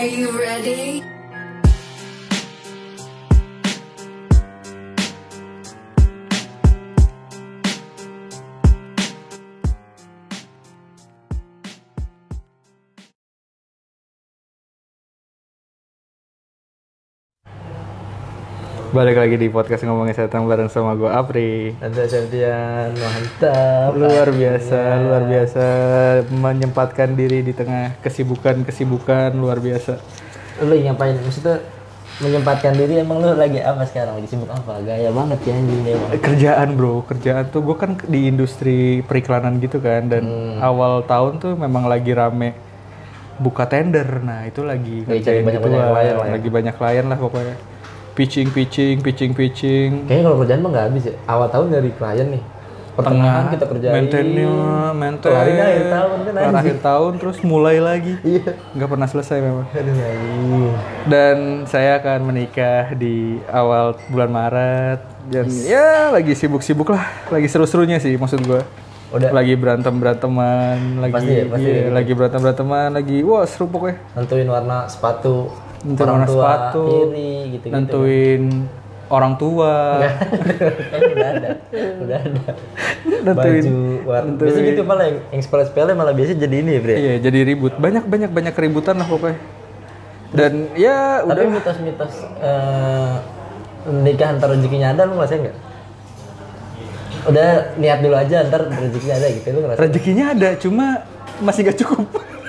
Are you ready? Balik lagi di podcast ngomongin setan bareng sama gue Apri. Ada Septian, mantap. Luar biasa, luar biasa menyempatkan diri di tengah kesibukan-kesibukan luar biasa. Lu ngapain? Maksudnya menyempatkan diri emang lu lagi apa sekarang? Lagi sibuk apa? Gaya banget ya anjing. Kerjaan bro, kerjaan tuh gue kan di industri periklanan gitu kan dan awal tahun tuh memang lagi rame buka tender. Nah itu lagi ngerjain banyak-banyak gituan. klien lah ya. Lagi banyak klien lah pokoknya. Pitching, pitching, pitching, pitching. Kayaknya kalau kerjaan mah nggak habis ya. Awal tahun dari klien nih. Pertengahan kita kerjain. Maintainnya, maintain. Akhir tahun kan anjing. akhir tahun terus mulai lagi. Iya. Nggak pernah selesai memang. Aduh anjing. Dan saya akan menikah di awal bulan Maret. Dan ya lagi sibuk-sibuk lah, lagi seru-serunya sih maksud gua. Udah Lagi berantem beranteman, lagi Pasti ya, pasti iya, lagi berantem beranteman, lagi wah seru pokoknya. nentuin warna sepatu. Nentuin orang tua, sepatu, kiri gitu gitu. Nentuin orang tua, kan udah ada. Udah ada. nentuin Baju warna. Biasanya gitu malah yang, yang sepele-sepele malah biasa jadi ini ya, Bre. Iya, jadi ribut. Banyak banyak banyak keributan lah pokoknya. Dan ya Tapi udah mitos-mitos eh, nikah antar rezekinya ada lu ngerasain nggak? Udah niat dulu aja ntar rezekinya ada gitu lu ngerasain? rezekinya ada, cuma masih gak cukup.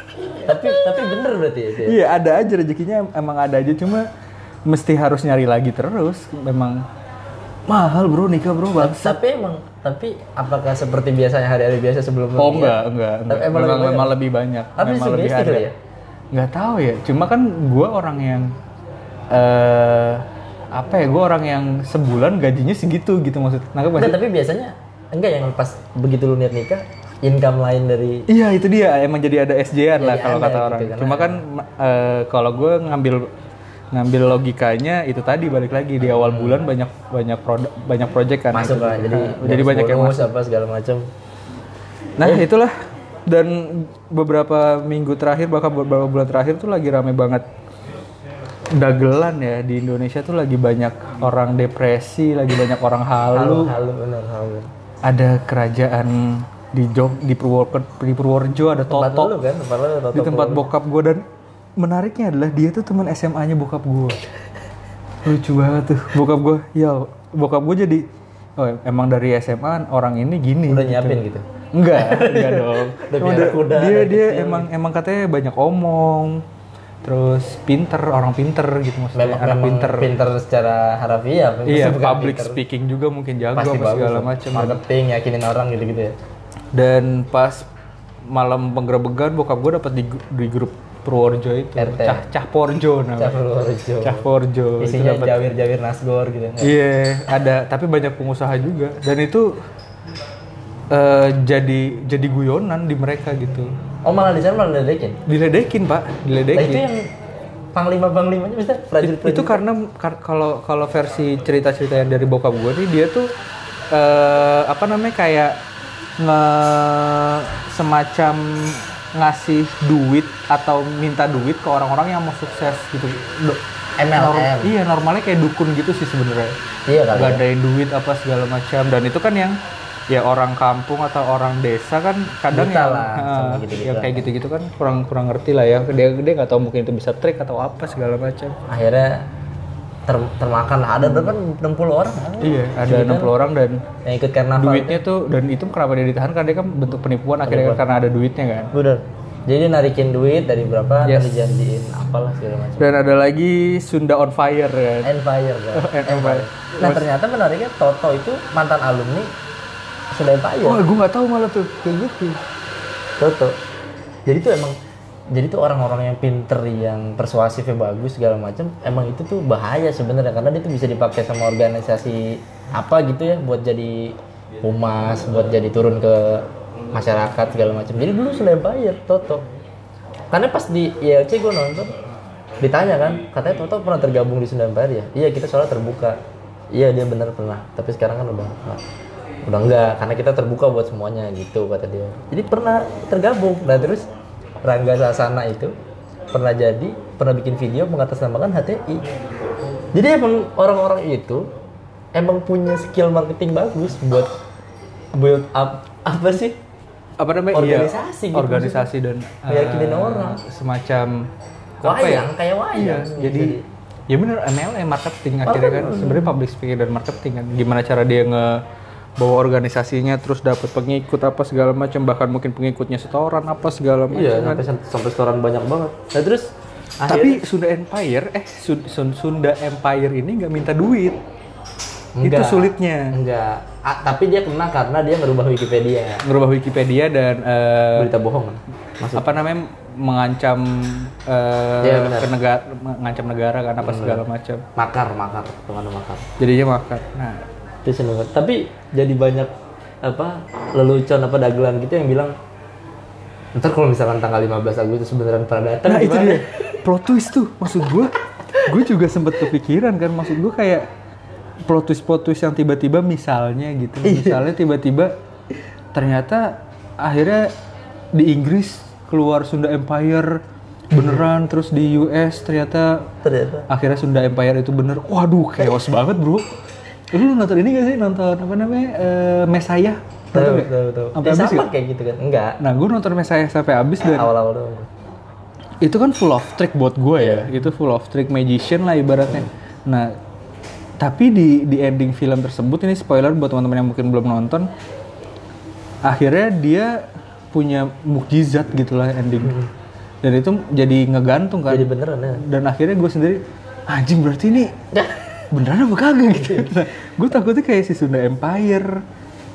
tapi tapi bener berarti ya? ya? Iya, ada aja rezekinya emang ada aja, cuma mesti harus nyari lagi terus. Memang mahal bro nikah bro bang. Tapi emang tapi apakah seperti biasanya hari-hari biasa sebelum lu Oh enggak, enggak, enggak. Tapi emang Memang, lebih memang lebih banyak. Sih memang lebih ada. ya? Nggak tahu ya. Cuma kan gue orang yang eh apa ya? Gue orang yang sebulan gajinya segitu gitu maksud. Enggak, sih? tapi biasanya enggak yang pas begitu lu niat nikah income lain dari Iya itu dia. Emang jadi ada SJ-an lah kalau kata gitu orang. kan. Cuma kan eh, kalau gue ngambil ngambil logikanya itu tadi balik lagi di awal bulan banyak banyak produk banyak project kan masuk lah jadi Nah, jadi banyak yang masuk apa segala macam. Nah itulah dan beberapa minggu terakhir bahkan beberapa bulan terakhir tuh lagi rame banget dagelan ya di Indonesia tuh lagi banyak orang depresi, lagi banyak orang halu. Halu bener halu. Ada kerajaan di Jog di Purwokerto, di Purworejo ada Tempat Toto lu kan, tempat lu Toto. di tempat bokap gue dan menariknya adalah dia tuh teman SMA-nya bokap gue. Lucu banget tuh bokap gue. Ya bokap gue jadi oh emang dari SMA orang ini gini. udah gitu. nyiapin gitu. Enggak, enggak dong. Udah biar dia- kuda dia dari dia kecil. emang emang katanya banyak omong. Terus pinter, orang pinter gitu maksudnya. Memang, anak memang pinter. pinter. secara harafiah. Iya, public pinter. speaking juga mungkin jago Pasti apa bagus. segala macam. Marketing, yakinin orang gitu-gitu ya. Dan pas malam penggerebekan bokap gue dapat di, di grup Purworejo itu. RT. Cah Cah Porjo namanya. Cafurworejo. Cah Porjo. Isinya dapat- jawir-jawir nasgor gitu. Iya, ada tapi banyak pengusaha juga dan itu eh, jadi jadi guyonan di mereka gitu. Oh malah di sana malah diledekin. Diledekin, Pak, Nah diledekin. itu yang panglima-panglimanya bisa prajurit-prajurit. itu karena kar- kalau kalau versi cerita-cerita yang dari bokap gue nih dia tuh eh, apa namanya kayak nge semacam ngasih duit atau minta duit ke orang-orang yang mau sukses gitu. Do- MLM. norm- iya normalnya kayak dukun gitu sih sebenarnya. Iya kali. ya. Gadain duit apa segala macam dan itu kan yang ya orang kampung atau orang desa kan kadang Buta yang, lah eh, sama gitu-gitu yang kayak gitu-gitu kan kurang kurang ngerti lah ya dia dia nggak tahu mungkin itu bisa trik atau apa segala macam Akhirnya ter- termakan lah. Ada berapa? 60 orang. kan? Iya, ada 60 orang dan Yang ikut karnaval. duitnya tuh dan itu kenapa dia ditahan karena dia kan bentuk penipuan akhirnya kan karena ada duitnya kan. Bener. Jadi narikin duit dari berapa, Yes. yes. dijanjiin apalah segala macam. Dan ada lagi Sunda on fire kan. Empire kan. And Empire. Nah ternyata menariknya Toto itu mantan alumni sudah Empire. Wah, gue nggak tahu malah tuh kayak gitu. Toto. Jadi tuh emang jadi tuh orang-orang yang pinter yang persuasifnya bagus segala macam emang itu tuh bahaya sebenarnya. Karena dia tuh bisa dipakai sama organisasi apa gitu ya buat jadi humas buat jadi turun ke masyarakat segala macam. Jadi dulu sudah bayar Toto. Karena pas di ILC gue nonton ditanya kan katanya Toto pernah tergabung di Sunda Empire ya? Iya kita soalnya terbuka. Iya dia benar pernah. Tapi sekarang kan udah enggak udah enggak karena kita terbuka buat semuanya gitu kata dia. Jadi pernah tergabung. Nah terus Rangga Sasana itu pernah jadi pernah bikin video mengatasnamakan HTI. Jadi emang orang-orang itu emang punya skill marketing bagus buat build up apa sih? apa namanya Organisasi iya, gitu organisasi dan Meyakinin eh, orang. semacam apa ya? Wayang, kayak wayang. Iya, jadi ya bener MLM marketing akhirnya kan sebenarnya public speaking dan marketing kan gimana cara dia nge bawa organisasinya terus dapat pengikut apa segala macam bahkan mungkin pengikutnya setoran apa segala macam iya, kan. sampai sampai setoran banyak banget. Nah, terus Tapi Sunda Empire eh Sun- Sun- Sunda Empire ini nggak minta duit. Itu Enggak. sulitnya. enggak Ah, tapi dia kena karena dia ngerubah Wikipedia. Ngerubah Wikipedia dan eh, Berita bohong kan? Maksud apa namanya mengancam eh, Iya, benar. ke negara mengancam negara kan apa segala macam. makar, makar, ke mana makar. Jadinya makan. Nah, itu seneng banget. tapi jadi banyak apa lelucon apa dagelan gitu yang bilang ntar kalau misalkan tanggal 15 Agustus beneran pada datang nah itu gimana?" dia. Plot twist tuh. Maksud gue gue juga sempet kepikiran kan. Maksud gue kayak plot twist plot twist yang tiba-tiba misalnya gitu. Misalnya tiba-tiba ternyata akhirnya di Inggris keluar Sunda Empire beneran terus di US ternyata ternyata. akhirnya Sunda Empire itu bener. Waduh chaos banget bro lu nonton ini gak sih? Nonton apa namanya? Eh, Mesaya tahu tahu tahu. Sampai ya, habis sama kayak gitu kan? Enggak. Nah gue nonton Mesaya sampai habis dan awal-awal doang. itu kan full of trick buat gue ya. Itu full of trick magician lah ibaratnya. Nah tapi di di ending film tersebut ini spoiler buat teman-teman yang mungkin belum nonton akhirnya dia punya mukjizat gitulah ending. Dan itu jadi ngegantung kan. Jadi beneran ya? Dan akhirnya gue sendiri anjing berarti ini beneran apa kagak gitu nah, gue takutnya kayak si Sunda Empire.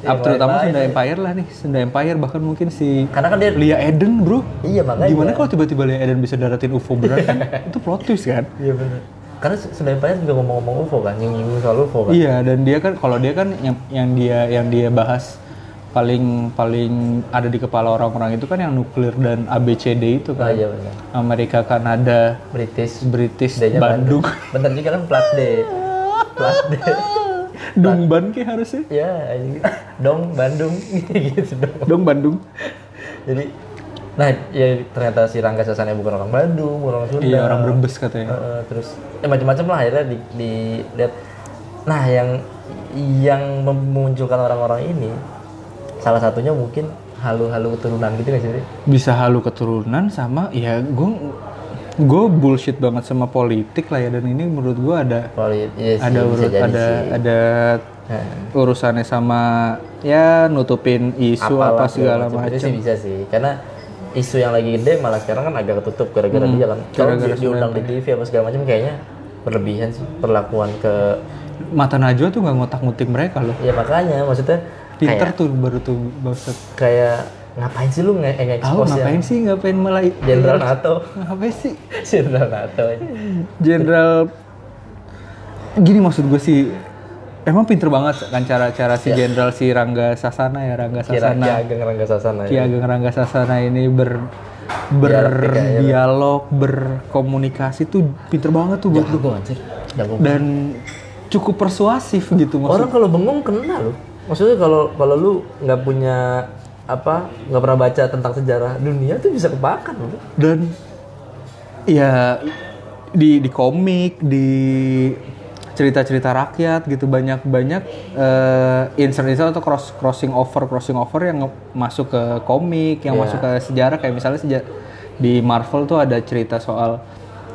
Ya, Up, terutama Sunda Empire lah nih Sunda Empire bahkan mungkin si karena kan dia Lia Eden bro. Iya makanya. Gimana kalau tiba-tiba Lia Eden bisa daratin UFO beneran? Kan? itu plot twist kan? iya bener. Karena Sunda Empire juga ngomong-ngomong UFO kan yang nyinggung soal UFO kan. Iya dan dia kan kalau dia kan yang yang dia yang dia bahas paling paling ada di kepala orang-orang itu kan yang nuklir dan ABCD itu oh, kan. iya bener. Amerika, Kanada, British. British, D-nya Bandung. bener juga kan plat D plat D Dongban kayak harusnya. ya ini. dong Bandung gitu dong Dong Bandung. jadi nah ya ternyata si Rangga Sasana bukan orang Bandung bukan orang Sunda Iya orang Brebes katanya. Eh, terus ya macam-macam lah akhirnya di, dilihat nah yang yang memunculkan orang-orang ini salah satunya mungkin halu-halu keturunan gitu nggak sih? Bisa halu keturunan sama ya gue gue bullshit banget sama politik lah ya dan ini menurut gue ada Polit, iya sih, ada urut ada sih. ada urusannya sama ya nutupin isu Apalah apa segala macam. Itu sih bisa sih karena isu yang lagi gede malah sekarang kan agak ketutup gara-gara dia kan. Kalau Hmm, diundang di TV apa segala macam kayaknya berlebihan sih perlakuan ke mata najwa tuh nggak ngotak ngutik mereka loh. Ya makanya maksudnya pinter kayak tuh baru tuh bangsat. kayak ngapain sih lu nge tahu nge-expose yang ngapain sih ngapain malah Jenderal NATO ngapain sih Jenderal NATO aja. jenderal gini maksud gue sih emang pinter banget kan cara-cara si jenderal si Rangga Sasana ya Rangga Sasana Ageng Rangga Sasana Ki ya. Rangga Sasana ini ber berdialog berkomunikasi tuh pinter banget tuh buat gue anjir. Dan cukup persuasif gitu maksud Orang kalau bengong kena loh. Maksudnya kalau kalau lu nggak punya apa nggak pernah baca tentang sejarah dunia tuh bisa kebakan loh. dan ya di di komik di cerita-cerita rakyat gitu banyak banyak eh, insert-insert atau cross crossing over crossing over yang masuk ke komik yang Iya. masuk ke sejarah kayak misalnya seja- di Marvel tuh ada cerita soal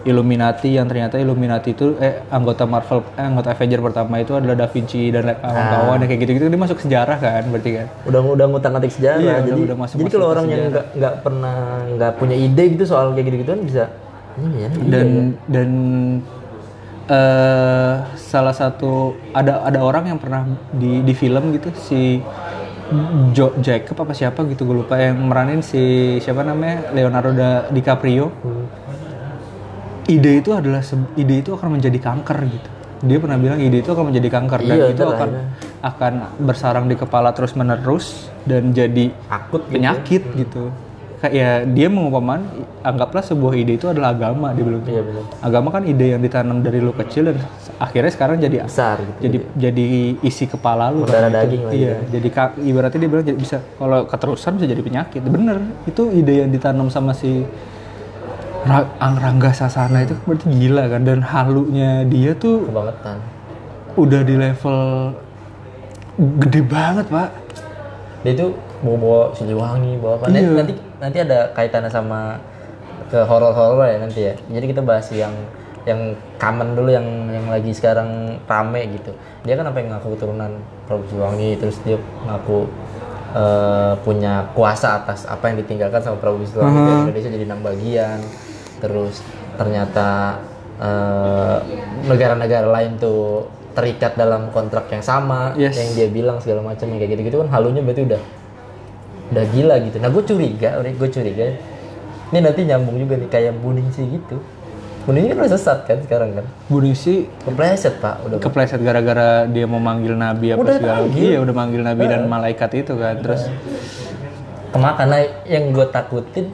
Illuminati yang ternyata Illuminati itu eh anggota Marvel eh, anggota Avenger pertama itu adalah Da Vinci dan kawan-kawan kayak gitu-gitu. Dia masuk sejarah kan berarti kan? Udah udah ngutang atik sejarah. Iya, udah- jadi udah masuk- jadi kalau orang yang nggak nggak pernah nggak punya ide gitu soal kayak gitu-gitu kan bisa ini ya. dan dan eh salah satu ada ada orang yang pernah di di film gitu si Jo Jacob apa siapa gitu gue lupa yang meranin si siapa namanya? Leonardo da DiCaprio ide itu adalah ide itu akan menjadi kanker gitu. Dia pernah bilang ide itu akan menjadi kanker dan Iya, itu akan akan bersarang di kepala terus menerus dan jadi Akut gitu. penyakit gitu. Kayak ya dia mengumpaman anggaplah sebuah ide itu adalah agama dia bilang. Iya agama kan ide yang ditanam dari lu kecil dan akhirnya sekarang jadi Besar gitu. jadi jadi isi kepala lu kan, gitu. daging lah iya jadi ibaratnya dia bilang jadi bisa kalau keterusan bisa jadi penyakit. Bener itu ide yang ditanam sama si Ra- Angrangga Sasana itu berarti gila kan dan halunya dia tuh kebangetan. udah di level gede banget pak. Dia itu bawa bawa Siliwangi bawa apa. Iya. nanti nanti ada kaitannya sama ke horor horor ya nanti ya. Jadi kita bahas yang yang common dulu yang yang lagi sekarang rame gitu. Dia kan sampai ngaku keturunan Prabu Siliwangi terus dia ngaku eh, punya kuasa atas apa yang ditinggalkan sama Prabu Siliwangi. Dari Indonesia jadi enam bagian terus ternyata eh, negara-negara lain tuh terikat dalam kontrak yang sama Yes. yang dia bilang segala macam kayak gitu-gitu kan halunya berarti udah udah gila gitu. Nah gue curiga, gue curiga ini nanti nyambung juga nih kayak Buningsi gitu. Buningsi kan udah sesat kan sekarang kan, Buningsi kepleset pak, udah kepleset gara-gara dia mau manggil nabi apa Udah segala manggil. iya udah manggil nabi dan malaikat itu kan terus kemakan. Nah yang gue takutin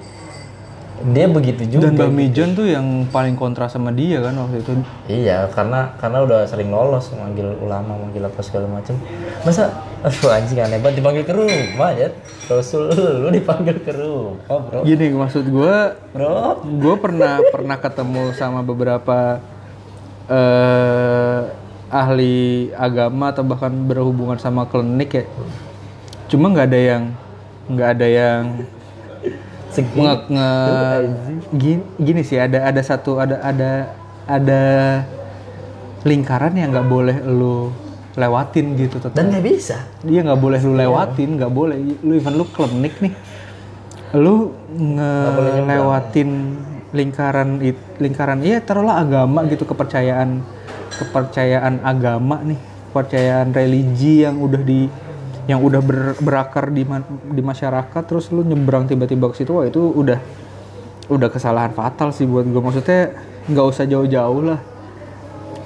dia begitu juga. dan Mbak Mijon tuh yang paling kontra sama dia kan waktu itu Iya, karena karena udah sering lolos manggil ulama, manggil apa segala macam. Masa aduh anjing aneh banget dipanggil ke rumah ya. Rasul lu dipanggil ke rumah, Bro. gini maksud gue Bro. gue pernah pernah ketemu sama beberapa eh ahli agama atau bahkan berhubungan sama klinik ya cuma nggak ada yang nggak ada yang Segi. nge, nge- gini, gini sih ada ada satu ada ada ada lingkaran yang nggak boleh lu lewatin gitu tetap Dan nggak bisa. dia nggak boleh lu lewatin nggak boleh lu even lu klinik nih lu ngelewatin lingkaran lingkaran iya taruhlah agama gitu kepercayaan kepercayaan agama nih kepercayaan religi yang udah di yang udah ber- berakar di ma- di masyarakat terus lu nyebrang tiba-tiba ke situ wah itu udah udah kesalahan fatal sih buat gue maksudnya nggak usah jauh-jauh lah.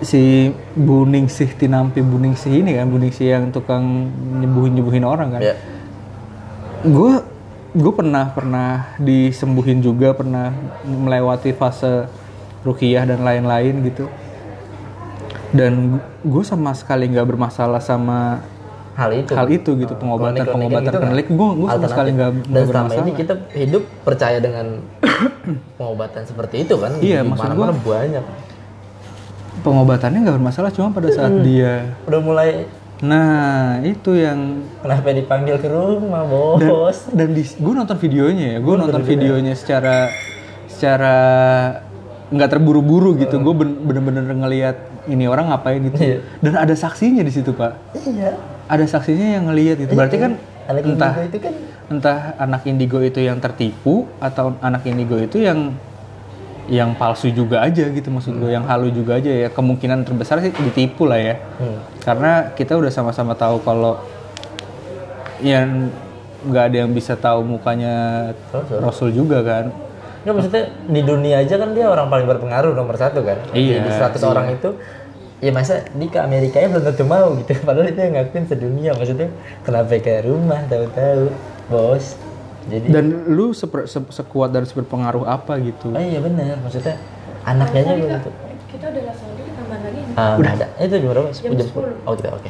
Si Buning sih Tinampi Buning sih ini kan Buning sih yang tukang nyembuhin nyembuhin orang kan. Ya. gue gue pernah pernah disembuhin juga pernah melewati fase rukiah dan lain-lain gitu. Dan gue sama sekali nggak bermasalah sama hal itu hal itu gitu pengobatan Kronik-kronik pengobatan gitu kan klinik gue gue sama sekali nggak dan selama bermasalah ini kita hidup percaya dengan pengobatan seperti itu kan? Iya, Di maksud mana-mana banyak. pengobatannya nggak bermasalah cuma pada saat dia udah mulai nah itu yang kenapa dipanggil ke rumah bos? dan di gue nonton videonya ya gue nonton videonya secara secara nggak terburu-buru gitu. Gue bener-bener ngelihat ini orang ngapain gitu Iya. dan ada saksinya di situ pak. Iya ada saksinya yang ngelihat gitu. Berarti kan anak entah indigo itu kan entah anak indigo itu yang tertipu atau anak indigo itu yang yang palsu juga aja gitu maksud gue yang halu juga aja ya. Kemungkinan terbesar sih ditipu lah ya. Hmm. karena kita udah sama-sama tahu kalau yang nggak ada yang bisa tahu mukanya Rasul. Rasul juga kan. Nggak, maksudnya di dunia aja kan dia orang paling berpengaruh nomor satu kan. Iya, di 100 orang itu ya masa di ke Amerika ya belum tentu mau gitu. Padahal itu yang ngakuin sedunia maksudnya kenapa ke rumah tahu-tahu bos. Jadi dan lu seper- se- sekuat dan seberpengaruh apa gitu? Oh iya benar. Maksudnya anaknya aja tentu. Kita udah langsung aja kita tambahan lagi. ah, udah. ada. Itu jam berapa? Jam, jam 10 oh tidak oke.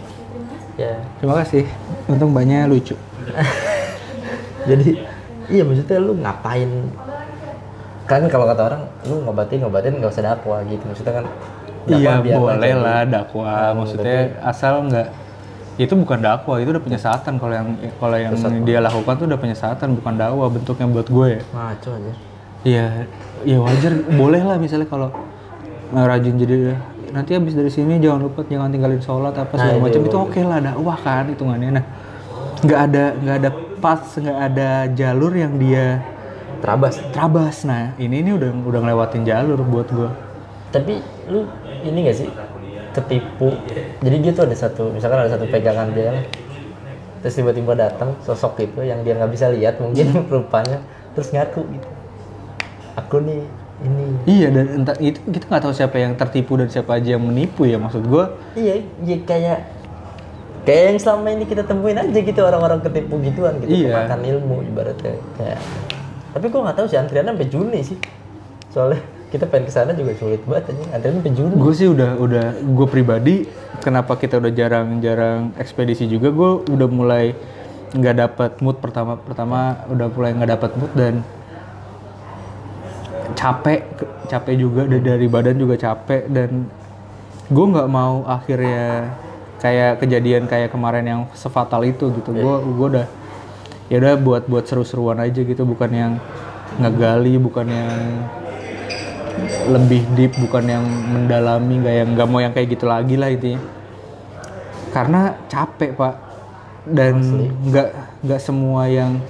Ya. Terima kasih. Untung banyak lucu. Jadi iya maksudnya lu ngapain? Kan kalau kata orang lu ngobatin ngobatin nggak usah dakwah gitu. Maksudnya kan iya boleh lah dakwah. Maksudnya asal nggak itu bukan dakwah itu udah penyesatan kalau yang kalau yang dia lakukan tuh udah penyesatan bukan dakwah bentuknya buat gue ya. Ngaco aja Iya, ya wajar, boleh lah misalnya kalau rajin jadi nanti habis dari sini jangan lupa jangan tinggalin sholat apa segala Nah, macam itu itu oke lah dakwah kan hitungannya. Nah, nggak ada nggak ada pas nggak ada jalur yang dia terabas. terabas. Nah, ini ini udah udah ngelewatin jalur buat gua. tapi lu ini gak sih? Ketipu. Jadi dia tuh ada satu misalkan ada satu pegangan dia terus tiba-tiba datang sosok itu yang dia nggak bisa lihat mungkin rupanya terus ngaku gitu. Aku nih ini. Iya dan entah itu kita nggak tahu siapa yang tertipu dan siapa aja yang menipu ya maksud gua. iya iya kayak kayak yang selama ini kita temuin aja gitu orang-orang ketipu gituan gitu Iya. makan ilmu ibaratnya kayak. Tapi gua nggak tahu sih antriannya sampai Juni sih. Soalnya kita pengen ke sana juga sulit banget aja antriannya sampai Juni Gue sih udah udah gue pribadi kenapa kita udah jarang-jarang ekspedisi juga gue udah mulai nggak dapat mood pertama pertama udah mulai nggak dapat mood dan capek ke- capek juga da- dari badan juga capek dan gue nggak mau akhirnya kayak kejadian kayak kemarin yang sefatal itu gitu. Gue gue udah ya udah buat buat seru-seruan aja gitu bukan yang ngegali bukan yang lebih deep bukan yang mendalami nggak yang nggak mau yang kayak gitu lagi lah intinya. Karena capek pak. Dan nggak nggak semua yang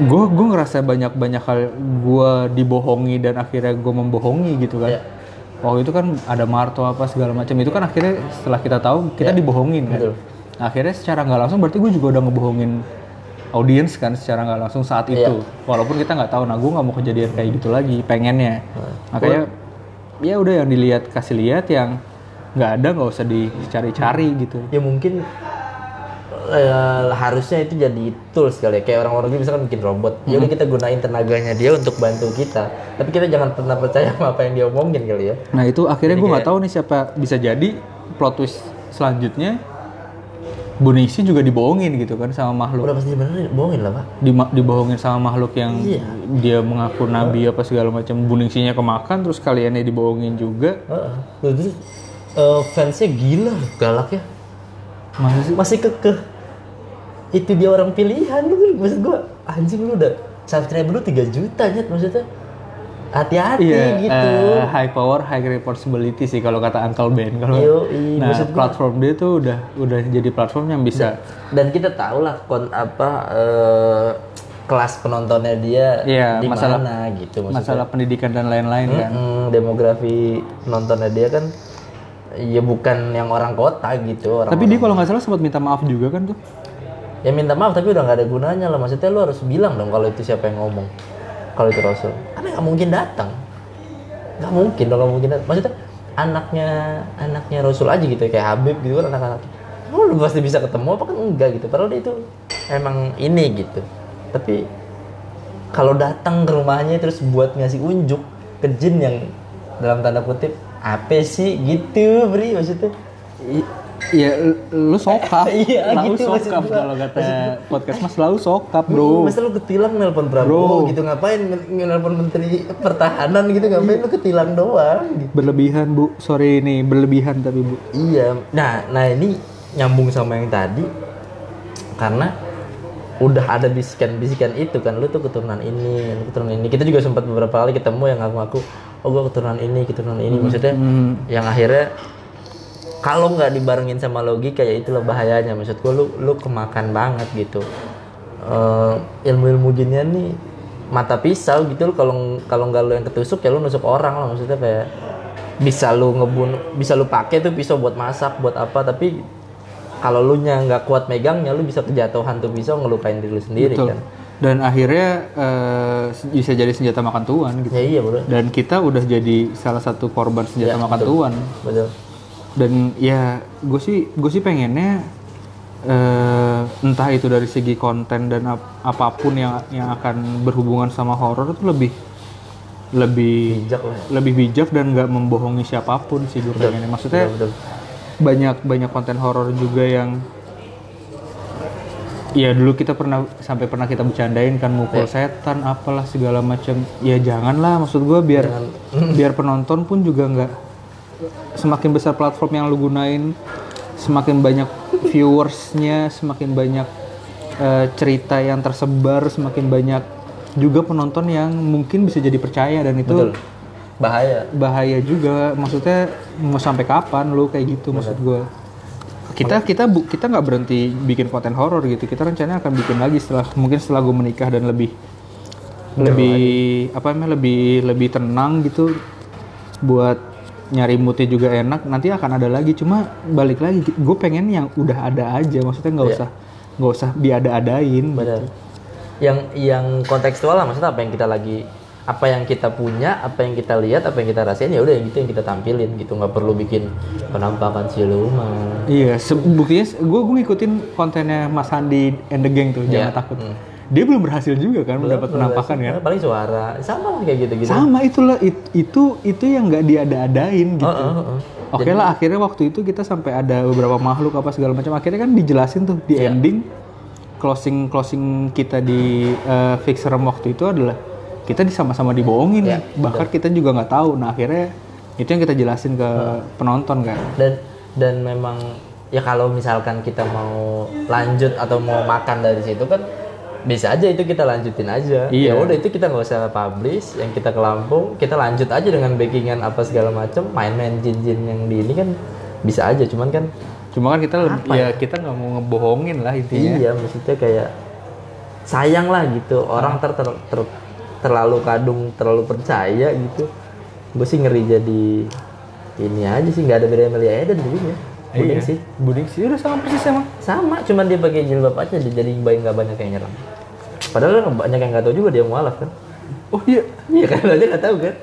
gue gue ngerasa banyak banyak hal gue dibohongi dan akhirnya gue membohongi gitu kan. Iya. waktu itu kan ada marto apa segala macam itu kan akhirnya setelah kita tahu kita dibohongin kan. Betul. Akhirnya secara nggak langsung berarti gue juga udah ngebohongin audiens kan secara nggak langsung saat itu. Walaupun kita nggak tahu nah gue nggak mau kejadian kayak gitu lagi pengennya. Makanya ya udah yang dilihat kasih lihat yang nggak ada nggak usah dicari-cari gitu. Ya mungkin eh, harusnya itu jadi tools kali ya. Kayak orang-orang itu misalkan bikin robot. Ya udah kita gunain tenaganya dia untuk bantu kita. Tapi kita jangan pernah percaya sama apa yang dia omongin kali ya. Nah itu akhirnya gue nggak tahu nih siapa bisa jadi plot twist selanjutnya Bu Ningsi juga dibohongin gitu kan sama makhluk. Udah pasti beneran bohongin lah pak. Dima- dibohongin sama makhluk yang Iya. dia mengaku nabi apa segala macam. Bu Ningsinya kemakan terus kaliannya dibohongin juga. Heeh. Loh, terus eh, fansnya gila galak ya. Masa sih? Masih kekeh. Itu dia orang pilihan lu maksud gua anjing lu udah subscriber lu 3 juta nyet maksudnya hati-hati Iya, gitu eh, high power, high responsibility sih kalau kata Uncle Ben. Kalau nah, platform dia tuh udah udah jadi platform yang bisa dan kita tahu lah kon apa eh, kelas penontonnya dia Iya, di masalah- mana gitu maksudnya masalah pendidikan dan lain-lain kan. Mm, demografi penontonnya dia kan ya bukan yang orang kota gitu orang Tapi dia kalau nggak salah sempat minta maaf juga kan tuh. ya minta maaf tapi udah nggak ada gunanya lah maksudnya lu harus bilang dong kalau itu siapa yang ngomong kalau itu Rasul. Karena nggak mungkin datang. Nggak mungkin nggak mungkin datang. maksudnya anaknya anaknya Rasul aja gitu kayak Habib gitu kan anak-anak. Lu pasti bisa ketemu apa kan enggak gitu. Padahal dia itu emang ini gitu. Tapi kalau datang ke rumahnya terus buat ngasih unjuk ke jin yang dalam tanda kutip apa sih? Gitu bri maksudnya Iya, lu sokap. Iya, Selalu gitu sokap kalau kata podcast mas selalu sokap, Bro. Masa lu ketilang nelpon Prabowo gitu ngapain nelpon menteri pertahanan gitu ngapain lu ketilang doang gitu. Berlebihan, Bu. Sorry ini berlebihan tapi, Bu. Iya. Nah, nah ini nyambung sama yang tadi karena udah ada bisikan-bisikan itu kan lu tuh keturunan ini, lu keturunan ini. Kita juga sempat beberapa kali ketemu yang ngaku-ngaku oh gua keturunan ini, keturunan ini maksudnya yang akhirnya kalau nggak dibarengin sama logika ya itulah bahayanya maksud gua lu lu kemakan banget gitu. Eh, ilmu-ilmu ginian nih mata pisau gitu lu kalau kalau nggak lu yang ketusuk ya lu nusuk orang lah maksudnya kayak bisa lu ngebunuh bisa lu pakai tuh pisau buat masak buat apa tapi kalau lu nya nggak kuat megangnya lu bisa kejatuhan tuh pisau ngelukain diri lu sendiri Betul. kan Dan akhirnya eh, bisa jadi senjata makan tuan gitu. ya iya bro Dan kita udah jadi salah satu korban senjata Ya, makan betul. tuan. betul Dan ya gue sih gue sih pengennya eh, entah itu dari segi konten dan ap- apa pun yang yang akan berhubungan sama horor itu lebih lebih bijak lah ya. lebih bijak dan nggak membohongi siapa pun sih gue pengennya. Maksudnya betul, betul. banyak banyak konten horor juga yang ya dulu kita pernah sampai pernah kita bercandain kan mukul setan apalah segala macam ya janganlah maksud gue biar biar penonton pun juga nggak semakin besar platform yang lu gunain semakin banyak viewersnya semakin banyak eh, cerita yang tersebar semakin banyak juga penonton yang mungkin bisa jadi percaya dan itu betul. Bahaya. Bahaya juga. Maksudnya mau sampai kapan lu kayak gitu maksud gue kita kita bu, kita nggak berhenti bikin konten horor gitu. Kita rencananya akan bikin lagi setelah mungkin setelah gue menikah dan lebih lebih apa namanya lebih lebih tenang gitu buat nyari moodnya juga enak nanti akan ada lagi. Cuma balik lagi gue pengen yang udah ada aja. Maksudnya nggak usah nggak usah diada-adain benar yang yang kontekstual lah maksudnya apa yang kita lagi apa yang kita punya apa yang kita lihat apa yang kita rasain ya udah yang gitu yang kita tampilin gitu. Nggak perlu bikin penampakan siluman. Iya, buktinya gue gue ngikutin kontennya Mas Handi and the Gang tuh, jangan Iya. takut. Dia belum berhasil juga kan mendapat penampakan kan? Ya, paling suara sama lah kayak gitu gitu Sama itulah it- itu itu yang nggak diada-adain gitu. Oh, oh, oh. Oke lah, akhirnya waktu itu kita sampai ada beberapa makhluk apa segala macam. Akhirnya kan dijelasin tuh di Iya. ending closing closing kita di uh, fixer waktu itu adalah kita sama-sama dibohongin nih. bahkan kita juga nggak tahu nah akhirnya itu yang kita jelasin ke penonton kan dan dan memang ya kalau misalkan kita mau lanjut atau mau makan dari situ kan bisa aja itu kita lanjutin aja. Iya. ya udah itu kita nggak usah publish yang kita ke Lampung kita lanjut aja dengan backingan apa segala macam main-main jin-jin yang di ini kan bisa aja cuman kan cuma kan kita lebih- ya kita nggak mau ngebohongin lah intinya. Iya maksudnya kayak sayang lah gitu orang ter, ter- ter- terlalu kadung terlalu percaya gitu. Gue sih ngeri jadi ini aja sih nggak ada beda Melia Eden jadinya Mending Iya. sih. Buding sih. Udah sama persis emang. Sama cuman dia pakai jilbab aja jadi bayi nggak banyak yang nyerang. Padahal kan banyak yang nggak tahu juga dia mualaf kan? Oh iya. Iya kan? Dia nggak tahu kan?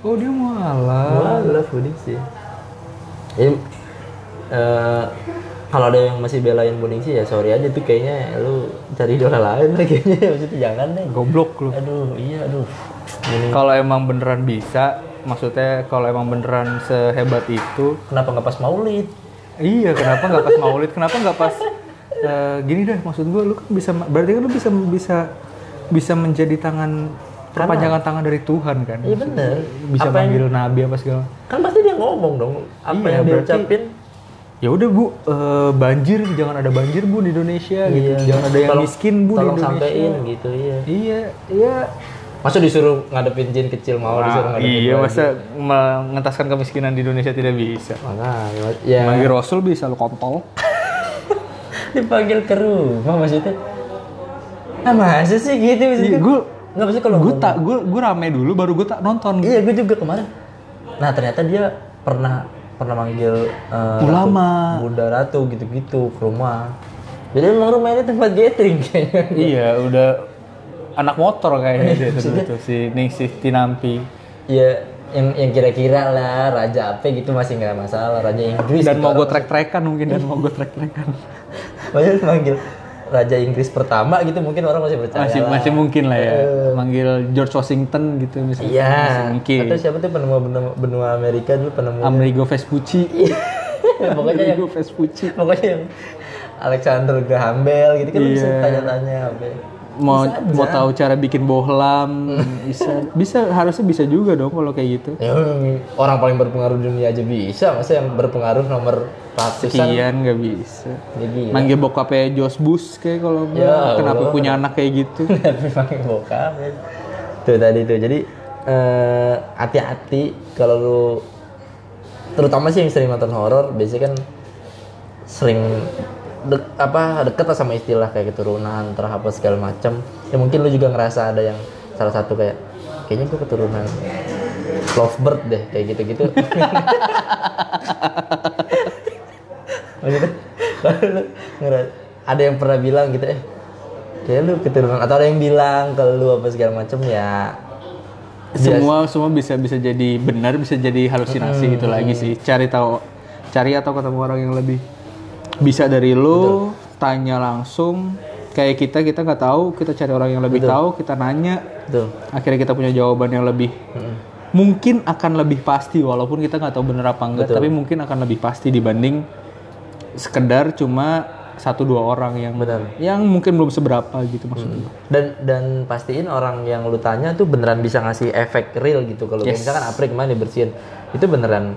Oh dia malah mualaf Buding sih. Ya, eh, kalau ada yang masih belain Buding sih ya sorry aja tuh kayaknya lu cari idola lain lah kayaknya. Maksudnya jangan deh. Goblok lu. Aduh iya aduh. Kalau emang beneran bisa maksudnya kalau emang beneran sehebat itu kenapa nggak pas maulid iya kenapa nggak pas maulid? Kenapa nggak pas eh, gini deh maksud gue lu kan bisa berarti kan lu bisa bisa bisa menjadi tangan perpanjangan tangan dari Tuhan kan? Iya bener. Bisa apa yang, manggil nabi apa segala kan pasti dia ngomong dong apa Iya, yang dia berarti- ucapin. ya udah bu eh, banjir jangan ada banjir bu di Indonesia gitu. Iya. jangan ada yang Tolong- miskin bu di tolong Indonesia. sampein gitu iya. Iya iya masa disuruh ngadepin jin kecil mau disuruh Nah, ngadepin iya masa mengentaskan kemiskinan di Indonesia tidak bisa. Makanya ya. Manggil Rasul bisa lu kontol. Dipanggil ke rumah maksudnya. Ah masa sih gitu Iya, maksudnya gue nggak maksudnya kalau gue tak gue gue rame dulu baru gue tak nonton. Iya gue juga kemarin. Nah ternyata dia pernah pernah manggil eh, Ulama. Ratu- Bunda Ratu gitu-gitu ke rumah. Jadi emang rumah ini tempat gathering kayaknya. Iya udah anak motor kayaknya. Dia tuh, tuh, si Ningsih Tinampi. Ya yang yang kira-kira lah raja apa gitu masih nggak masalah raja Inggris dan gitu, mau gue orang- trek-trekan mungkin dan mau gue trek-trekan. Maksudnya manggil raja Inggris pertama gitu mungkin orang masih percaya masih lah. masih mungkin lah ya. Manggil George Washington gitu misalnya Iya. masih mungkin. Atau siapa tuh penemu benua, benua Amerika dulu penemu. Amerigo Vespucci. Pokoknya yang Amerigo Vespucci. pokoknya yang Alexander Graham Bell gitu kan lu bisa Iya. Tanya-tanya apa. mau mau tahu cara bikin bohlam bisa. Bisa harusnya bisa juga dong kalau kayak gitu. Ya orang paling berpengaruh di dunia aja bisa, masa yang berpengaruh nomor ratusan? Sekian nggak bisa. Jadi manggil bokapnya Josh Bush kayak kalau Ya kenapa Allah. punya anak kayak gitu? Tapi pakai bokap ya. Tuh tadi tuh. Jadi eh, hati-hati kalau lu terutama sih yang sering nonton horor biasanya kan sering dek, apa deket lah sama istilah kayak keturunan terus apa segala macam ya mungkin lu juga ngerasa ada yang salah satu kayak kayaknya gue keturunan lovebird deh kayak maksudnya lu ngera- ada yang pernah bilang gitu eh kayak lu keturunan atau ada yang bilang kalau lu apa segala macam ya semua semua bisa bisa jadi benar bisa jadi halusinasi itu lagi sih. Cari tahu cari atau ketemu orang yang lebih bisa dari lu tanya langsung. Kayak kita kita nggak tahu. Kita cari orang yang lebih tahu kita nanya. Tuh akhirnya kita punya jawaban yang lebih mungkin akan lebih pasti walaupun kita nggak tahu bener apa enggak tapi mungkin akan lebih pasti dibanding sekedar cuma satu dua orang yang Benar. yang mungkin belum seberapa gitu maksudnya. Dan dan pastiin orang yang lu tanya tuh beneran bisa ngasih efek real gitu. Kalau Yes. misalkan April kemarin dibersihin itu beneran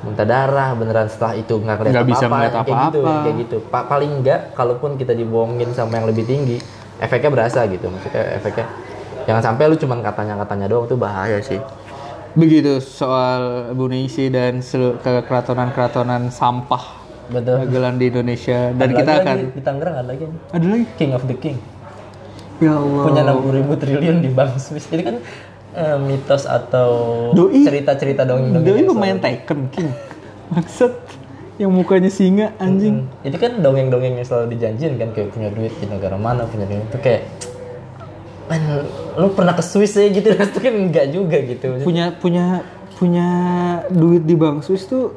muntah darah beneran setelah itu nggak kelihatan Nggak bisa apa-apa melihat yang kayak gitu kayak gitu. Pa- paling enggak kalaupun kita dibohongin sama yang lebih tinggi efeknya berasa gitu maksudnya efeknya. Jangan sampai lu cuman katanya katanya doang tuh bahaya sih. Begitu soal Bu Ningsi dan selu- ke keratonan-keratonan sampah betul. dagelan di Indonesia. Dan Ada kita lagi akan di Tangerang ada lagi. Ada lagi? King of the King. Ya Allah. Punya 60 ribu triliun di bank Swiss. Jadi kan eh, mitos atau Doi- cerita-cerita dongeng-dongeng Doi yang pemain Tekken King maksud yang mukanya singa anjing. Hmm. Itu kan dongeng-dongeng yang selalu dijanjin kan? Kayak punya duit di negara mana punya duit. Itu kayak man lu pernah ke Swiss ya? Gitu. Itu kan enggak juga gitu. Punya punya punya duit di Bank Swiss tuh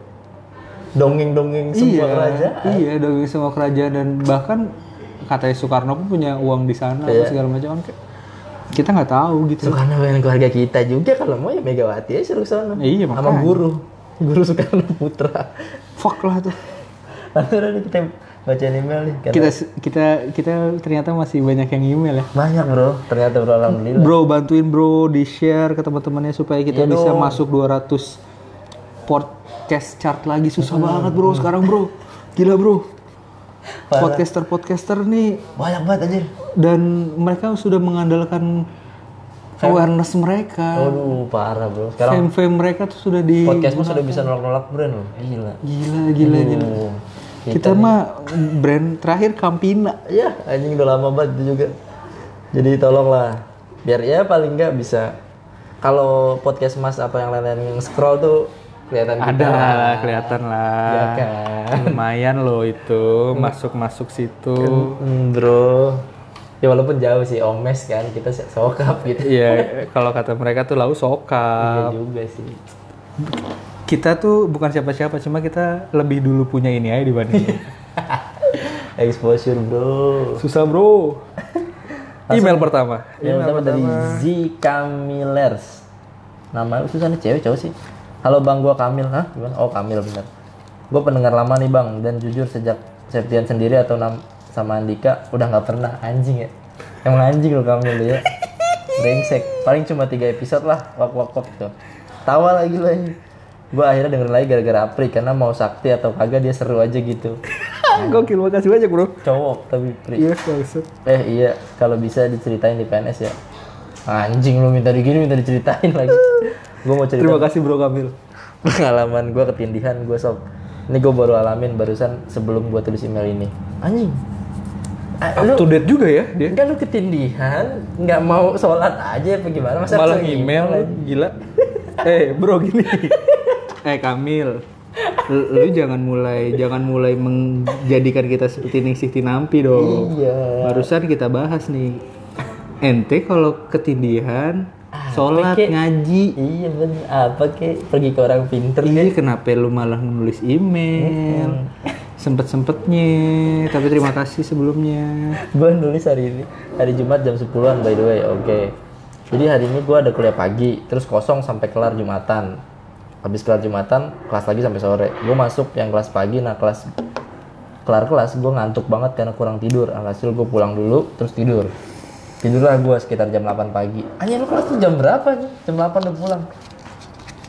dongeng-dongeng sebuah kerajaan. Iya, dongeng semua kerajaan dan bahkan katanya Soekarno pun punya uang di sana Iya. apa segala macam kan kayak kita nggak tahu gitu. Soekarno pengen keluarga kita juga kalau mau ya Megawati ya suruh sana Iya, sama makanya. guru guru Soekarno Putra Fuck lah tuh. lalu kita bacain email nih. Kita kita kita ternyata masih banyak yang email ya. banyak bro, ternyata bro alhamdulillah. Bro bantuin bro di share ke teman-temannya supaya kita Iya bisa dong. masuk 200 podcast chart lagi susah banget bro sekarang bro gila bro Parah. podcaster podcaster nih Banyak banget anjir. dan mereka sudah mengandalkan awareness mereka Aduh parah bro. Sekarang fame fame mereka tuh sudah di podcast pun sudah bisa nolak-nolak brand loh. Gila. gila gila gila Aduh. kita mah brand terakhir Campina Iya, anjing udah lama banget itu juga. Jadi tolonglah biar ya paling nggak bisa kalau podcast Mas apa yang lain-lain yang scroll tuh kelihatan ada lah kelihatan lah Ya kan. lumayan loh itu masuk masuk situ Hmm, bro. Ya walaupun jauh sih omes kan kita sokap gitu. Iya, kalau kata mereka tuh lau Iya soka. juga sih. Kita tuh bukan siapa-siapa, cuma kita lebih dulu punya ini aja dibanding. Exposure bro. Susah bro. Email pertama. Yang pertama dari Z Kamilers. Nama susah nih cewek cowok sih. Halo bang, gua Kamil. Hah? Gimana? Oh Kamil bener. Gue pendengar lama nih bang, dan jujur sejak Septian sendiri atau nam sama Andika udah nggak pernah anjing ya. Emang anjing lo Kamil lu ya. Brengsek. Paling cuma tiga episode lah. Wak wak wak gitu. Tawa lagi lo ini. Gue akhirnya denger lagi gara-gara Apri karena mau sakti atau kagak dia seru aja gitu. Gokil, makasih banyak bro. Cowok tapi Pri. Iya, maksud. Eh iya, kalau bisa diceritain di PNS ya. Anjing lu minta digini minta diceritain lagi. Gue mau cerita Terima kasih bro Kamil. pengalaman gue ketindihan gue sob. Ini gue baru alamin barusan sebelum gue tulis email ini. Anjing. Ah, Up lu to date juga ya dia. enggak lu ketindihan, nggak mau sholat aja apa gimana? Masa Malah harus email, gila. eh bro gini. eh Kamil, lu, lu jangan mulai jangan mulai menjadikan kita seperti Ningsih Tinampi dong. Iya. Barusan kita bahas nih. Ente kalau ketindihan, sholat, Kek. ngaji. Iya bener, apa kek? Pergi ke orang pinter Iya, kenapa lu malah nulis email? Sempet-sempetnya, tapi terima kasih sebelumnya. gue nulis hari ini hari Jumat jam 10-an by the way oke. Jadi hari ini gue ada kuliah pagi terus kosong sampai kelar Jumatan. Habis kelar Jumatan kelas lagi sampai sore. Gue masuk yang kelas pagi nah kelas kelar kelas gue ngantuk banget karena kurang tidur. Alhasil gue pulang dulu terus tidur tidurlah gue sekitar jam 8 pagi. Anjir lu kelas tuh jam berapa nih jam 8 udah pulang.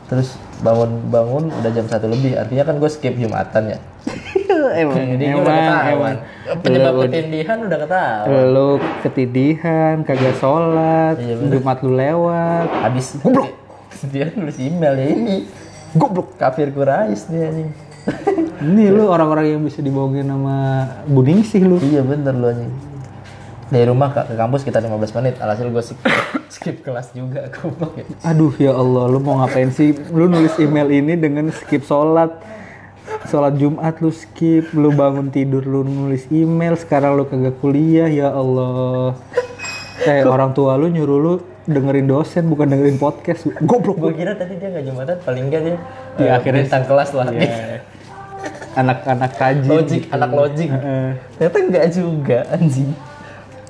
Terus bangun bangun udah jam satu lebih. Artinya kan gue skip Jumatan ya? Emang, jadi gue udah ketahuan. penyebab ketindihan udah ketahuan. Lu ketidihan, kagak sholat, Iya. Jumat lu lewat. habis goblok. Dia nulis email ya ini. Goblok. Kafir Quraisy dia nih Ini lu orang-orang yang bisa dibohongin sama Buning sih lu. iya bener lu anjing dari rumah ke, ke kampus kita 15 menit alhasil gue skip, skip kelas juga goblok ya Aduh ya Allah, lu mau ngapain sih? Lu nulis email ini dengan skip sholat. Sholat Jumat lu skip, lu bangun tidur lu nulis email, sekarang lu kagak kuliah, ya Allah. Eh, orang tua lu nyuruh lu dengerin dosen bukan dengerin podcast. Goblok. gue kira tadi dia nggak jumatan paling enggak dia Iya, eh, akhirnya- bintang kelas lah Ya. Anak-anak tajin. logik gitu. anak logik Heeh. ternyata enggak juga anjing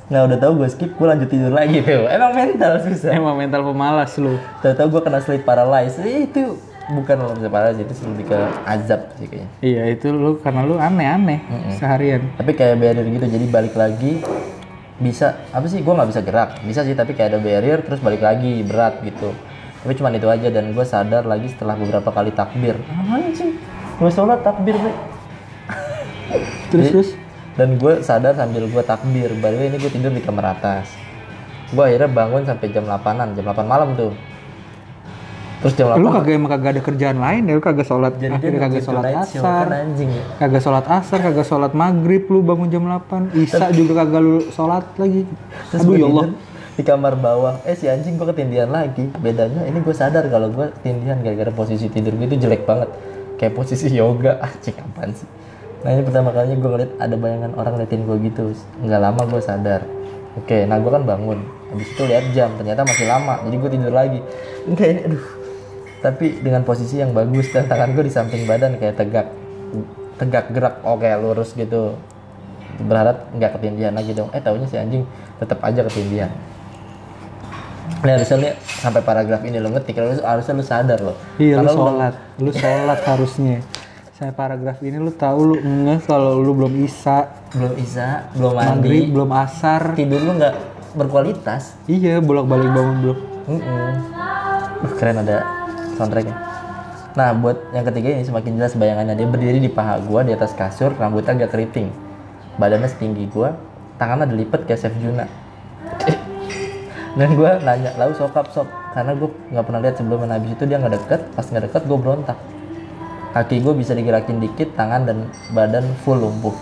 nah udah tahu gue skip gue lanjut tidur lagi tuh emang mental susah. Emang mental pemalas lu. tahu-tahu gue kena sleep paralysis. Eh, itu bukan lo bisa paralysis itu lebih ke azab sih kayaknya. Iya itu lu karena lu aneh-aneh seharian. tapi kayak barrier gitu jadi balik lagi bisa apa sih gue nggak bisa gerak. Bisa sih tapi kayak ada barrier terus balik lagi berat gitu. Tapi cuma itu aja dan gue sadar lagi setelah beberapa kali takbir. Anjing gue sholat takbir bre Terus terus dan gue sadar sambil gue takbir by the way ini gue tidur di kamar atas. Gue akhirnya bangun sampai jam 8an jam 8 malam tuh. Terus jam 8 lu kagak emang kagak ada kerjaan lain ya? Lu kagak sholat jadi akhirnya kagak sholat asar. kan anjing ya. Kagak sholat asar kagak sholat maghrib lu bangun jam 8 isya juga kagak lu sholat lagi. Terus aduh ya Allah. di kamar bawah. Eh si anjing gue ketindihan lagi. Bedanya ini gue sadar kalau gue ketindihan gara-gara posisi tidur gue itu jelek banget. Kayak posisi yoga. Anjing apaan sih nah ini pertama kalinya gue ngeliat ada bayangan orang ngeliatin gue gitu. Nggak lama gue sadar. Oke nah gue kan bangun. Habis itu lihat jam ternyata masih lama. Jadi gue tidur lagi. Enggak ini aduh. Tapi dengan posisi yang bagus dan tangan gue di samping badan kayak tegak tegak gerak oke lurus gitu. Berharap nggak ketindihan lagi dong. Eh taunya si anjing tetap aja ketindihan. Nah, harusnya lu sampai paragraf ini lo ngetik, lu harusnya lu sadar loh. iya lu Karena sholat. Lu sholat harusnya Sampai paragraf ini lu tahu lu ngeh kalau lu belum isa, belum isa belum maghrib, mandi belum asar. tidur lu nggak berkualitas Iya, bolak-balik bangun belum. Mm-mm. Uh, keren ada soundtracknya. Nah, buat yang ketiga ini semakin jelas bayangannya dia berdiri di paha gua di atas kasur, rambutnya agak keriting. Badannya setinggi gua, tangannya dilipet kayak Chef Juna. Dan gua nanya, lalu sokap sok, karena gua nggak pernah lihat sebelumnya. Nah, Habis itu dia nggak deket, pas nggak deket gua berontak. Kaki gua bisa digerakin dikit, tangan dan badan full lumpuh.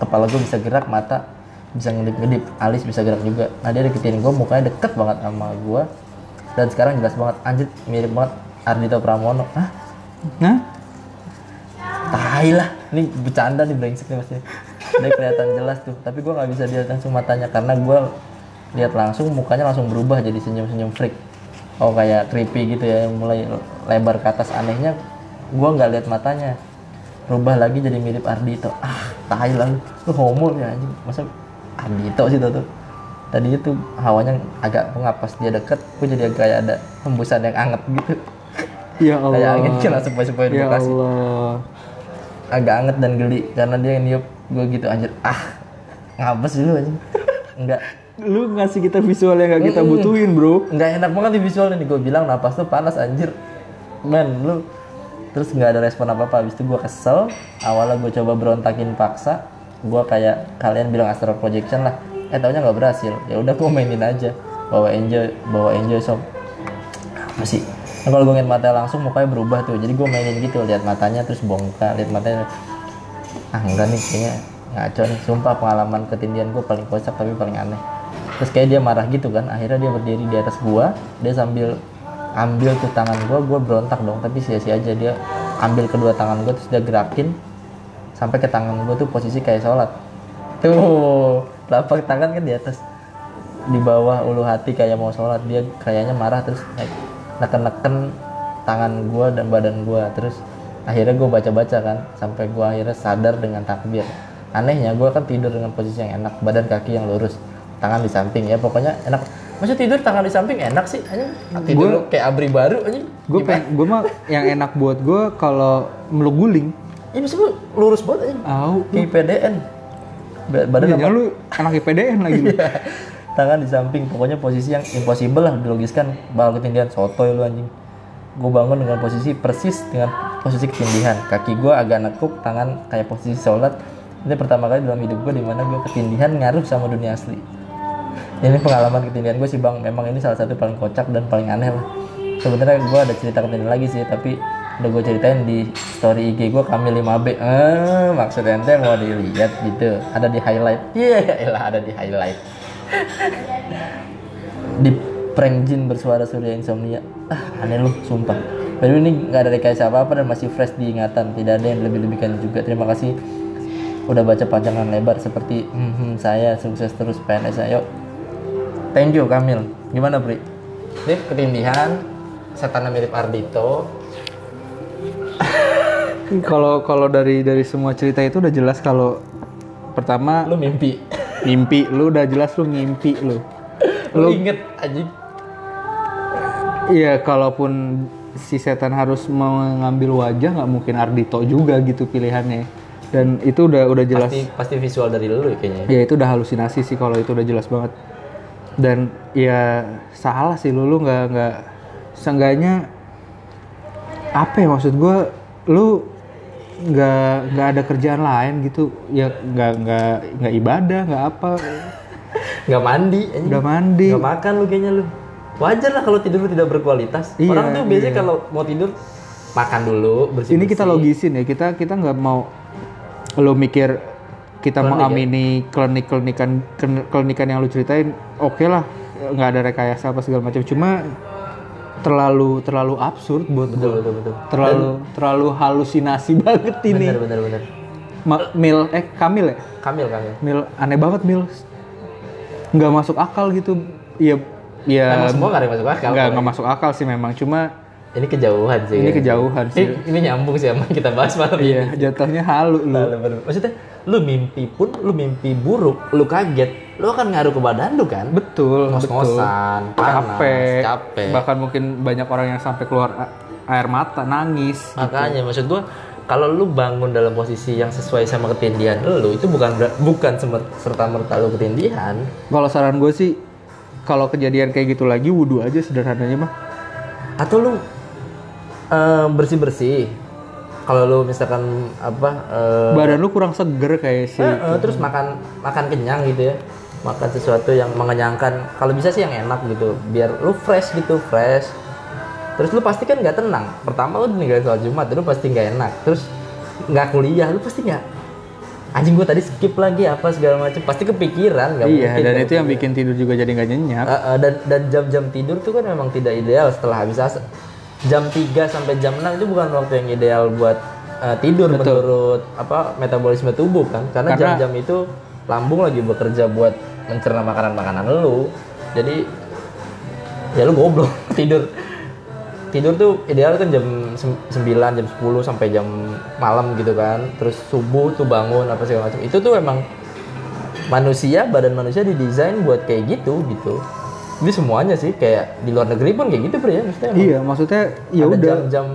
Kepala gua bisa gerak, mata bisa ngedip-ngedip, alis bisa gerak juga. Nah dia deketin gua, mukanya deket banget sama gua. Dan sekarang jelas banget, anjir mirip banget Ardito Pramono. Hah? Nah, Tai lah, ini bercanda nih brengsek nih masnya. Dia kelihatan jelas tuh, tapi gua nggak bisa lihat langsung matanya karena gua lihat langsung mukanya langsung berubah jadi senyum-senyum freak. Oh kayak creepy gitu ya, yang mulai lebar ke atas anehnya. Gua nggak lihat matanya, berubah lagi jadi mirip Ardito. Ah, tai lah lu, lu homo ya anjing. Masa Ardito sih tuh tuh. Tadi itu hawanya agak pengap pas dia deket, gue jadi kayak ada hembusan yang anget gitu. ya Allah. Kayak angin kena sepoi-sepoi di Ya Bekasi Allah. agak anget dan geli karena dia niup gue gitu anjir ah ngapes dulu anjing enggak Lu ngasih kita visual yang gak kita butuhin, Bro. enggak enak banget di visualnya nih gue bilang napas tuh panas anjir men lu terus nggak ada respon apa apa habis itu gue kesel. Awalnya gue coba berontakin paksa. Gue kayak kalian bilang astral projection lah. Eh taunya nggak berhasil. Ya udah gue mainin aja. Bawa enjoy bawa enjoy sob. Apa sih? Nah, kalau gue ngeliat mata langsung mukanya berubah tuh. Jadi gue mainin gitu. Lihat matanya terus muka lihat matanya. Ah enggak nih kayaknya ngaco nih. Sumpah pengalaman ketindihan gue paling kocak tapi paling aneh. Terus kayak dia marah gitu kan. Akhirnya dia berdiri di atas gua. Dia sambil ambil tuh tangan gua gua berontak dong tapi sia-sia aja dia ambil kedua tangan gua terus dia gerakin sampai ke tangan gua tuh posisi kayak sholat. Tuh telapak tangan kan di atas di bawah ulu hati kayak mau sholat dia kayaknya marah terus naik neken-neken tangan gua dan badan gua terus akhirnya gua baca-baca kan sampai gua akhirnya sadar dengan takbir. Anehnya gua kan tidur dengan posisi yang enak badan kaki yang lurus tangan di samping ya pokoknya enak Maksudnya tidur tangan di samping enak sih anjing. Tidur Gua- kayak abri baru anjing. Gue pengen, gue mah yang enak buat gue kalau meluk guling. ya maksud gua lurus banget anjing. Au, kayak PDN Ba- badan Iya, lu anak IPDN lagi lu. tangan di samping pokoknya posisi yang impossible lah dilogiskan bakal ketindihan sotoy lu anjing. Gue bangun dengan posisi persis dengan posisi ketindihan kaki gue agak nekuk tangan kayak posisi sholat. Ini pertama kali dalam hidup gue di mana gue ketindihan ngaruh sama dunia asli ini pengalaman ketindihan gue sih bang. Memang ini salah satu paling kocak dan paling aneh lah. Sebenarnya gue ada cerita ketindihan lagi sih tapi udah gue ceritain di story IG gue kami 5B eh maksudnya ente mau dilihat gitu. Ada di highlight. Iya yeah, ada di highlight. Di prank jin bersuara surya insomnia. Ah aneh lu sumpah. Baru ini nggak ada rekayasa apa apa dan masih fresh di ingatan. Tidak ada yang lebih-lebihkan juga. Terima kasih. Udah baca panjangan lebar seperti hmm, hmm, saya sukses terus PNS ayo thank you Kamil gimana Pri? Ini ketindihan setannya mirip Ardito Kalau kalau dari dari semua cerita itu udah jelas kalau pertama lu mimpi mimpi lu udah jelas lu ngimpi lu. lu inget anjing Iya, kalaupun si setan harus mengambil wajah nggak mungkin Ardito juga gitu pilihannya. Dan itu udah udah jelas. pasti pasti visual dari lu ya kayaknya Ya itu udah halusinasi sih kalau itu udah jelas banget. Dan ya salah sih lu lu nggak nggak seenggaknya apa ya maksud gua? Lu nggak nggak ada kerjaan lain gitu. Ya nggak nggak nggak ibadah nggak apa. Nggak mandi nggak mandi. Nggak makan lu kayaknya lu. Wajar lah kalau tidur lu tidak berkualitas. Iya, orang tuh biasanya kalau mau tidur makan dulu bersih ini kita logisin ya kita kita nggak mau lo mikir kita Klinik ya? mengamini klinik klinikan klinikan yang lu ceritain oke lah nggak ada rekayasa apa segala macam. Cuma terlalu terlalu absurd buat betul gua. betul betul. Terlalu terlalu halusinasi banget ini. Bener bener bener. Ma- mil eh kamil ya? Kamil kamil. Mil aneh banget mil. Nggak masuk akal gitu. Iya iya. Emang semua nggak masuk akal. Nggak nggak masuk akal sih memang. Cuma ini kejauhan sih. Ini kejauhan sih. Ini, ini nyambung sih sama kita bahas malam ini. iya jatuhnya halu lu. Maksudnya lu mimpi pun lu mimpi buruk lu kaget lu akan ngaruh ke badan lu kan? Betul betul. Ngos-ngosan capek, capek. Bahkan mungkin banyak orang yang sampai keluar air mata nangis makanya maksud gua kalau lu bangun dalam posisi yang sesuai sama ketindihan lu itu bukan bukan serta merta lu ketindihan. Kalau saran gue sih, kalau kejadian kayak gitu lagi, wudhu aja sederhananya mah. atau lu bersih bersih kalau lu misalkan apa eh, Badan lu kurang seger kayak sih. Eh, eh, terus makan makan kenyang gitu ya. Makan sesuatu yang mengenyangkan. Kalau bisa sih yang enak gitu biar lu fresh gitu fresh. Terus lu pasti kan nggak tenang. Pertama lu ninggalin sholat jumat lu pasti nggak enak. Terus nggak kuliah lu pasti nggak anjing gua tadi skip lagi apa segala macam pasti kepikiran nggak Iya, mungkin dan itu yang bikin tidur juga jadi nggak nyenyak. Eh, eh, dan dan jam-jam tidur tuh kan memang tidak ideal setelah habis asar jam 3 sampai jam 6 itu bukan waktu yang ideal buat eh, tidur menurut apa metabolisme tubuh kan? Karena jam-jam itu lambung lagi bekerja buat mencerna makanan-makanan lu. Jadi ya lu goblok tidur. Tidur tuh ideal kan jam sem- 9 jam 10 sampai jam malam gitu kan. Terus subuh tuh bangun apa segala macam. Itu tuh emang manusia badan manusia didesain buat kayak gitu gitu ini semuanya sih kayak di luar negeri pun kayak gitu bro ya maksudnya emang Iya, maksudnya ya ada udah. jam-jam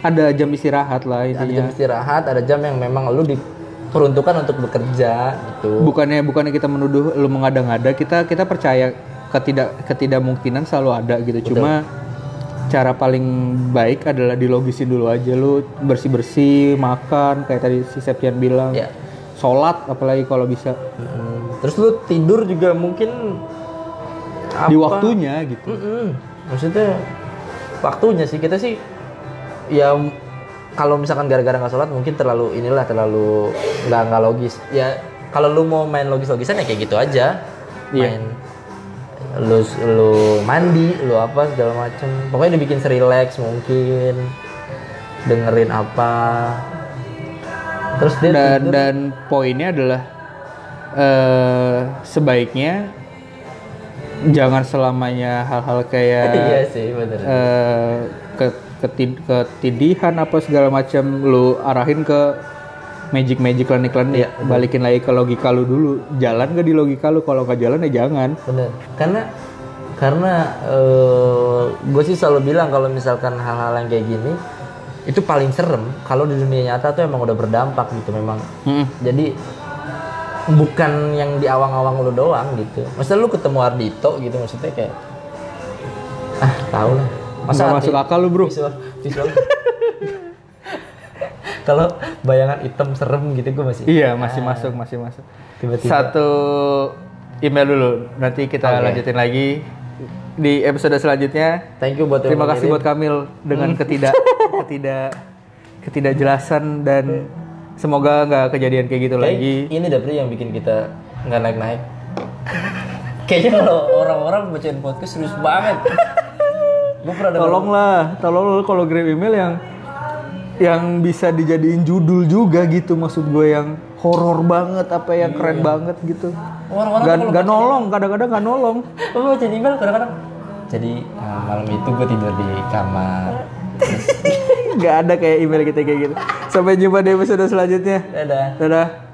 ada jam istirahat lah ada intinya. jam istirahat ada jam yang memang lu diperuntukkan untuk bekerja gitu. Bukannya bukannya kita menuduh lu mengada-ngada, kita kita percaya ketidak ketidakmungkinan selalu ada gitu. Cuma cara paling baik adalah dilogisin dulu aja. Lu bersih-bersih, makan kayak tadi si Septian bilang. ya Sholat apalagi kalau bisa. Mm, terus lu tidur juga mungkin di apa- waktunya gitu. Mm-mm. maksudnya waktunya sih. Kita sih ya kalau misalkan gara-gara nggak sholat mungkin terlalu inilah terlalu nggak nggak logis. Ya kalau lu mau main logis-logisan ya kayak gitu aja. Iya. main lu lu mandi lu apa segala macem. Pokoknya dibikin serileks mungkin. Dengerin apa. Terus dia Dan tidur, dan poinnya adalah eh sebaiknya jangan selamanya hal-hal kayak iya sih bener eh ke ketid- ketidihan apa segala macam lu arahin ke magic magic klinik klinik Iya, balikin lagi ke logika lu dulu. Jalan gak di logika lu? Kalau nggak jalan ya jangan. Bener. Karena karena gue sih selalu bilang kalau misalkan hal-hal yang kayak gini itu paling serem. Kalau di dunia nyata tuh emang udah berdampak gitu memang. Mm-mm. jadi bukan yang di awang-awang lu doang gitu maksudnya lu ketemu Ardito gitu maksudnya kayak ah tau lah Nggak hati- masuk akal lu, bro. visual, visual. kalau bayangan hitam serem gitu gue masih iya masih masuk masih masuk Tiba-tiba. satu email dulu nanti kita Oke. lanjutin lagi di episode selanjutnya thank you buat Terima kasih buat Kamil dengan ketidak ketidak ketidakjelasan dan semoga nggak kejadian kayak gitu Kayak lagi. Ini dapet yang bikin kita nggak naik-naik. Kayaknya kalau orang-orang bacain podcast serius banget. Gue pernah Tolonglah, tolong kalau kirim email yang yang bisa dijadiin judul juga gitu maksud gue yang horor banget apa yang keren banget gitu. Orang-orang Gak, nolong, kadang-kadang gak nolong. Lu baca email kadang-kadang. Jadi nah, malam itu gue tidur di kamar. Gak ada kayak email kita kayak gitu. Sampai jumpa di episode selanjutnya. Dadah. Dadah.